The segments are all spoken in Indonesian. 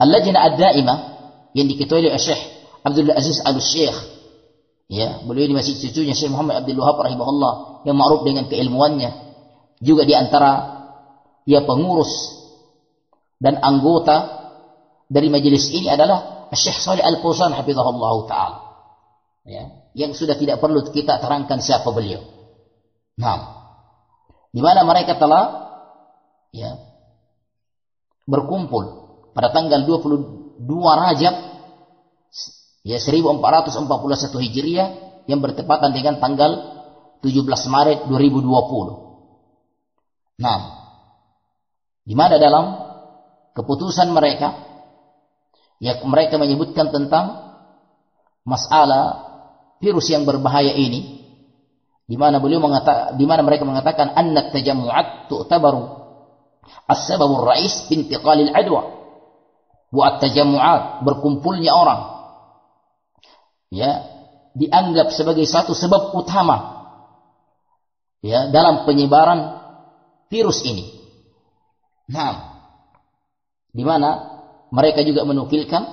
Al-Lajnah Ad-Daimah yang diketuai oleh Syekh Abdul Aziz Al-Syekh. Ya, beliau ini masih cucunya Syekh Muhammad Abdul Wahab rahimahullah yang ma'ruf dengan keilmuannya. Juga di antara ya pengurus dan anggota dari majelis ini adalah Syekh Saleh Al-Fauzan hafizahullah taala. Ya, yang sudah tidak perlu kita terangkan siapa beliau. Nah, di mana mereka telah ya berkumpul pada tanggal 22 Rajab ya 1441 Hijriah yang bertepatan dengan tanggal 17 Maret 2020. Nah, di mana dalam keputusan mereka ya mereka menyebutkan tentang masalah virus yang berbahaya ini di mana beliau mengatakan di mana mereka mengatakan annat tajammu'at tu'tabaru as-sababur rais bintiqalil adwa buat tajamuat berkumpulnya orang ya dianggap sebagai satu sebab utama ya dalam penyebaran virus ini. Nah, di mana mereka juga menukilkan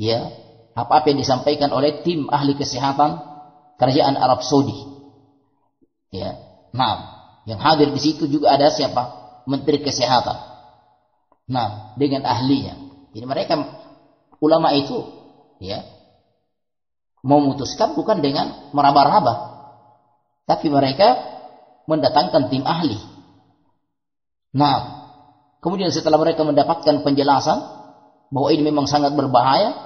ya apa-apa yang disampaikan oleh tim ahli kesehatan kerajaan Arab Saudi. Ya, nah, yang hadir di situ juga ada siapa? Menteri Kesehatan. Nah, dengan ahlinya. Jadi mereka ulama itu ya memutuskan bukan dengan meraba-raba, tapi mereka mendatangkan tim ahli. Nah, kemudian setelah mereka mendapatkan penjelasan bahwa ini memang sangat berbahaya,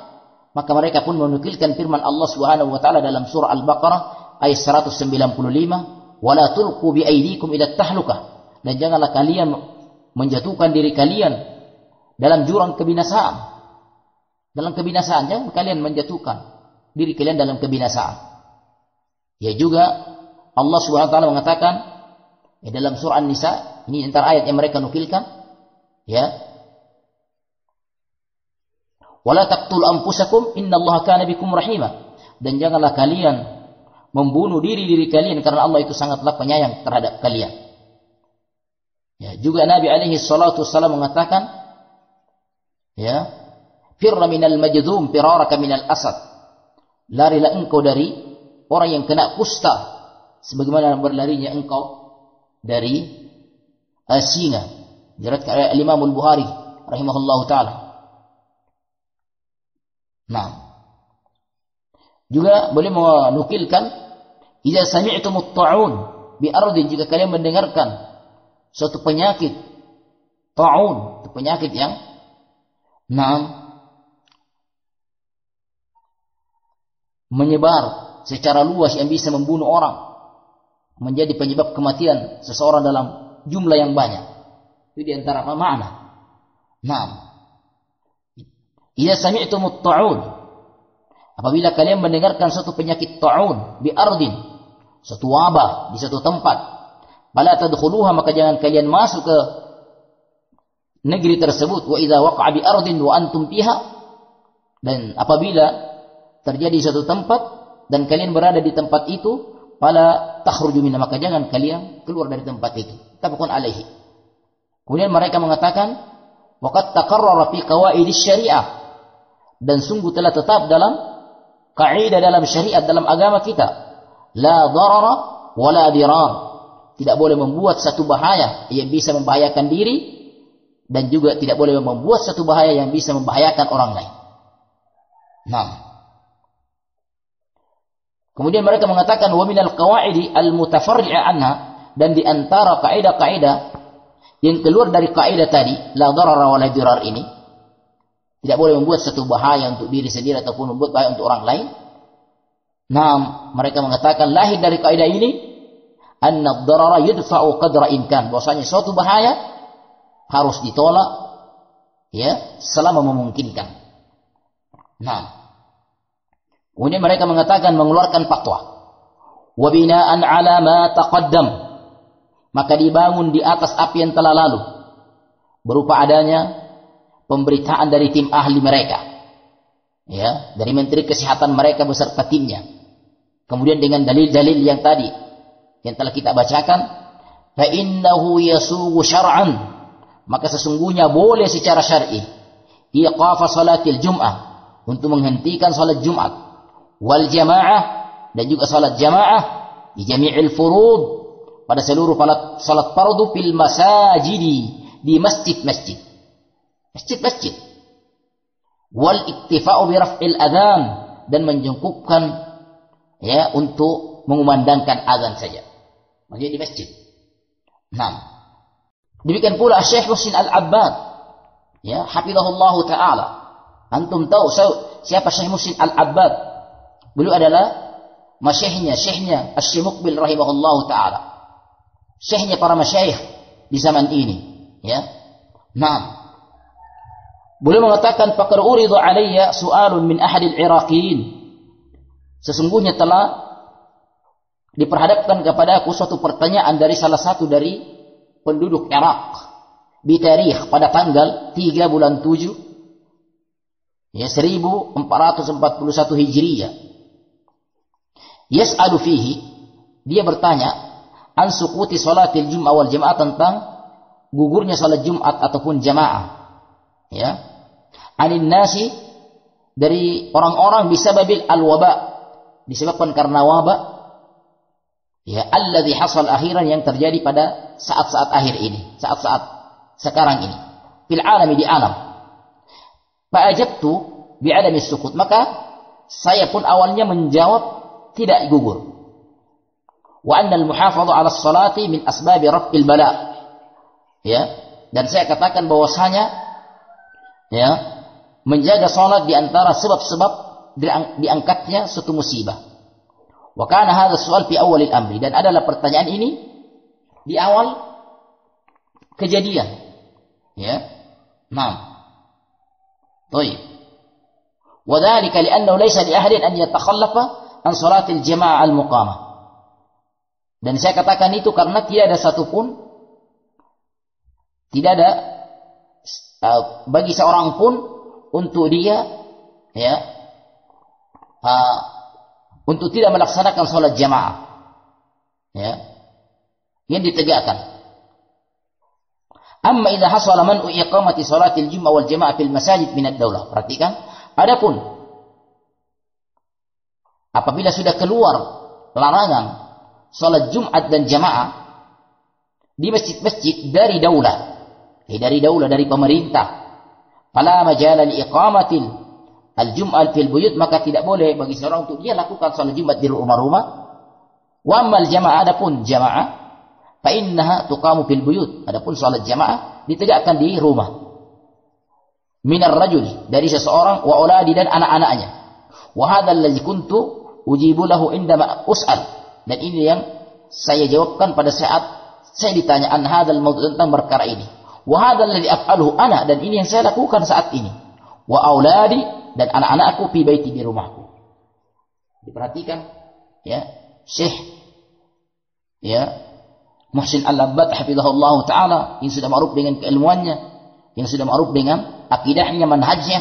maka mereka pun menukilkan firman Allah Subhanahu wa taala dalam surah Al-Baqarah ayat 195, "Wala tulqu bi aydikum ila tahlukah." Dan janganlah kalian menjatuhkan diri kalian dalam jurang kebinasaan. Dalam kebinasaan jangan kalian menjatuhkan diri kalian dalam kebinasaan. Ya juga Allah Subhanahu wa taala mengatakan ya dalam surah An-Nisa, ini antara ayat yang mereka nukilkan, ya. Wala taqtul anfusakum innallaha kana bikum rahima. Dan janganlah kalian membunuh diri-diri kalian karena Allah itu sangatlah penyayang terhadap kalian. Ya, juga Nabi alaihi salatu wasallam mengatakan Ya. Firra minal majdum firaraka minal asad. Larilah engkau dari orang yang kena kusta sebagaimana berlarinya engkau dari uh, singa. Diriwayatkan oleh Imam Al-Bukhari rahimahullahu taala. Nah. Juga boleh menukilkan idza sami'tum at-ta'un bi ardin jika kalian mendengarkan suatu penyakit ta'un, penyakit yang Nah, menyebar secara luas yang bisa membunuh orang menjadi penyebab kematian seseorang dalam jumlah yang banyak. Itu di antara makna. Nah, Idza sami'tum taun apabila kalian mendengarkan suatu penyakit ta'un bi ardin, suatu wabah di satu tempat, fala tadkhuluha maka jangan kalian masuk ke negeri tersebut wa idza waqa'a bi ardin wa antum fiha dan apabila terjadi satu tempat dan kalian berada di tempat itu fala takhruju minha maka jangan kalian keluar dari tempat itu. Tabaqun alaihi. Kemudian mereka mengatakan waqad taqarrara fi qawaid syariah dan sungguh telah tetap dalam kaidah dalam syariat dalam agama kita. La darara wala dirar. Tidak boleh membuat satu bahaya. Yang bisa membahayakan diri dan juga tidak boleh membuat satu bahaya yang bisa membahayakan orang lain. Nah. Kemudian mereka mengatakan wa minal qawaidi al anha dan di antara kaidah-kaidah yang keluar dari kaidah tadi la darara wa la dirar ini tidak boleh membuat satu bahaya untuk diri sendiri ataupun membuat bahaya untuk orang lain. Nah, mereka mengatakan lahir dari kaidah ini anna darara yudfa'u qadra imkan. Bahwasanya suatu bahaya harus ditolak ya selama memungkinkan. Nah, kemudian mereka mengatakan mengeluarkan fatwa. Wa bina'an 'ala ma taqaddam. Maka dibangun di atas apa yang telah lalu berupa adanya pemberitaan dari tim ahli mereka. Ya, dari menteri kesehatan mereka beserta timnya. Kemudian dengan dalil-dalil yang tadi yang telah kita bacakan, fa innahu yasugu syar'an maka sesungguhnya boleh secara syar'i iqafa salatil jum'ah untuk menghentikan salat Jumat. Wal jamaah dan juga salat jamaah di jami'il furud pada seluruh salat salat fardu fil masajidi di masjid-masjid. Masjid-masjid. Wal iktifa'u bi raf'il adzan dan menjengkupkan ya untuk mengumandangkan azan saja. Maksudnya di masjid. Nah demikian pula Syekh Husin Al-Abbad. Ya hafizahullah taala. Antum tahu siapa Syekh Musin Al-Abbad? Beliau adalah masyaihnya syekhnya Asy Muqbil rahimahullah taala. Syekhnya para masyayikh di zaman ini. Ya. Nah beliau mengatakan faqad uridu alayya su'alun min ahadil iraqiyin sesungguhnya telah diperhadapkan kepada aku suatu pertanyaan dari salah satu dari penduduk Irak bitarikh pada tanggal 3 bulan 7 ya 1441 Hijriyah. Yas'alu fihi dia bertanya an suquti salatil jum'ah wal jamaah tentang gugurnya salat Jumat ataupun jamaah. Ya. Anin nasi dari orang-orang bisa babil al-waba disebabkan karena wabak ya alladhi hasal akhiran yang terjadi pada saat-saat akhir ini, saat-saat sekarang ini. Fil alami di alam. Fa'ajabtu bi'adami sukut. Maka saya pun awalnya menjawab tidak gugur. Wa anna al-muhafadha 'ala salati min asbabi raf'il bala. Ya dan saya katakan bahwasanya ya menjaga salat di antara sebab-sebab diangkatnya suatu musibah wa kana hadha soal fi awalil amri dan adalah pertanyaan ini di awal kejadian Ya. Naam. طيب وذلك لأنه ليس لأحد أن يتخلف عن صلاة الجماعة المقامة dan saya katakan itu karena tidak ada satupun tidak ada uh, bagi seorang pun untuk dia ya uh, untuk tidak melaksanakan sholat jamaah. Ya. Yang ditegakkan. Amma idza hasala man'u iqamati salatil jum'ah wal jama'ah fil masajid min ad-daulah. Perhatikan, adapun apabila sudah keluar larangan salat Jumat dan jamaah di masjid-masjid dari daulah, eh, dari daulah dari pemerintah, fala majala li iqamatil al-jum'ah fil buyut maka tidak boleh bagi seorang untuk dia lakukan salat Jumat di rumah-rumah. Wa ammal jamaah adapun jamaah fa innaha tuqamu fil buyut. Adapun salat jamaah ditegakkan di rumah. Minar rajuli dari seseorang wa auladi dan anak-anaknya. Wa hadzal ladzi kuntu ujibu lahu indama us'al. Dan ini yang saya jawabkan pada saat saya ditanya an hadzal mawdu' tentang perkara ini. Wa hadzal ladzi af'aluhu ana dan ini yang saya lakukan saat ini. Wa auladi dan anak-anakku fi baiti di rumahku. Diperhatikan ya, Syekh ya. Muhsin Al-Abbad hafizahullah taala yang sudah ma'ruf dengan keilmuannya, yang sudah ma'ruf dengan akidahnya, manhajnya,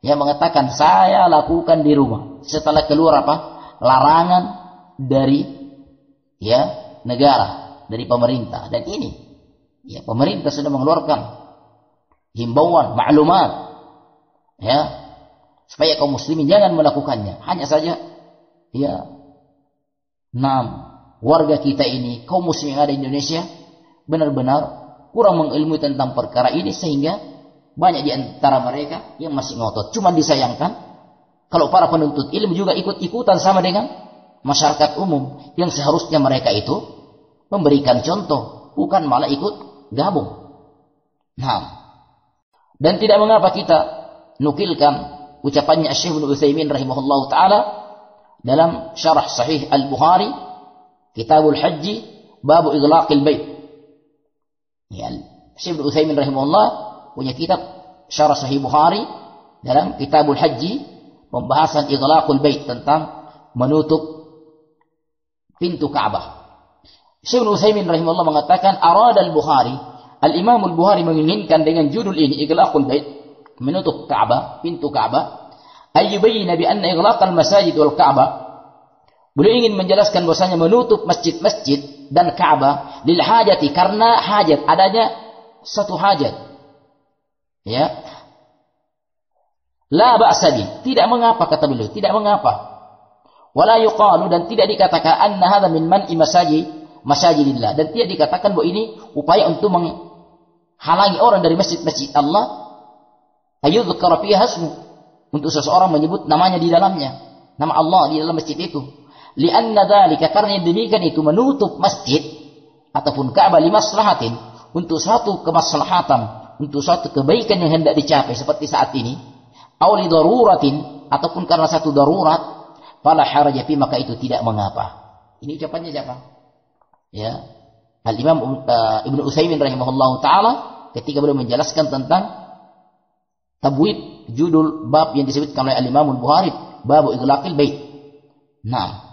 yang mengatakan saya lakukan di rumah. Setelah keluar apa? larangan dari ya negara, dari pemerintah. Dan ini ya pemerintah sudah mengeluarkan himbauan, maklumat ya supaya kaum muslimin jangan melakukannya. Hanya saja ya enam warga kita ini, kaum muslim yang ada di Indonesia, benar-benar kurang mengilmui tentang perkara ini sehingga banyak di antara mereka yang masih ngotot. Cuma disayangkan kalau para penuntut ilmu juga ikut-ikutan sama dengan masyarakat umum yang seharusnya mereka itu memberikan contoh, bukan malah ikut gabung. Nah, dan tidak mengapa kita nukilkan ucapannya Syekh Ibnu Utsaimin rahimahullahu taala dalam syarah sahih Al-Bukhari Kitabul Haji Babu Iglaqil Bait. Ya, Syekh Ibnu Utsaimin rahimahullah punya kitab Syarah Sahih Bukhari dalam Kitabul Haji pembahasan Iglaqul Bait tentang menutup pintu Ka'bah. Syekh Ibnu Utsaimin rahimahullah mengatakan arada al-Bukhari Al-Imam al-Bukhari menginginkan dengan judul ini Iglaqul Bait menutup Ka'bah, pintu Ka'bah ayyubayyana bi anna iglaqal masajid wal Ka'bah Beliau ingin menjelaskan bahwasanya menutup masjid-masjid dan Ka'bah lil hajati karena hajat adanya satu hajat. Ya. La ba'sa Tidak mengapa kata beliau, tidak mengapa. Wala yuqalu dan tidak dikatakan anna hadha min man'i masajid masajidillah dan tidak dikatakan bahwa ini upaya untuk menghalangi orang dari masjid-masjid Allah ayyudzkara fiha hasmu untuk seseorang menyebut namanya di dalamnya. Nama Allah di dalam masjid itu. Lianna dzalika karena demikian itu menutup masjid ataupun Ka'bah limaslahatin untuk suatu kemaslahatan untuk suatu kebaikan yang hendak dicapai seperti saat ini. Aw li daruratin ataupun karena satu darurat fala haraja fi maka itu tidak mengapa. Ini ucapannya siapa? Ya. Al Imam uh, Ibnu Utsaimin taala ketika beliau menjelaskan tentang tabwid judul bab yang disebutkan oleh Al Imam Bukhari bab iglaqil bait nah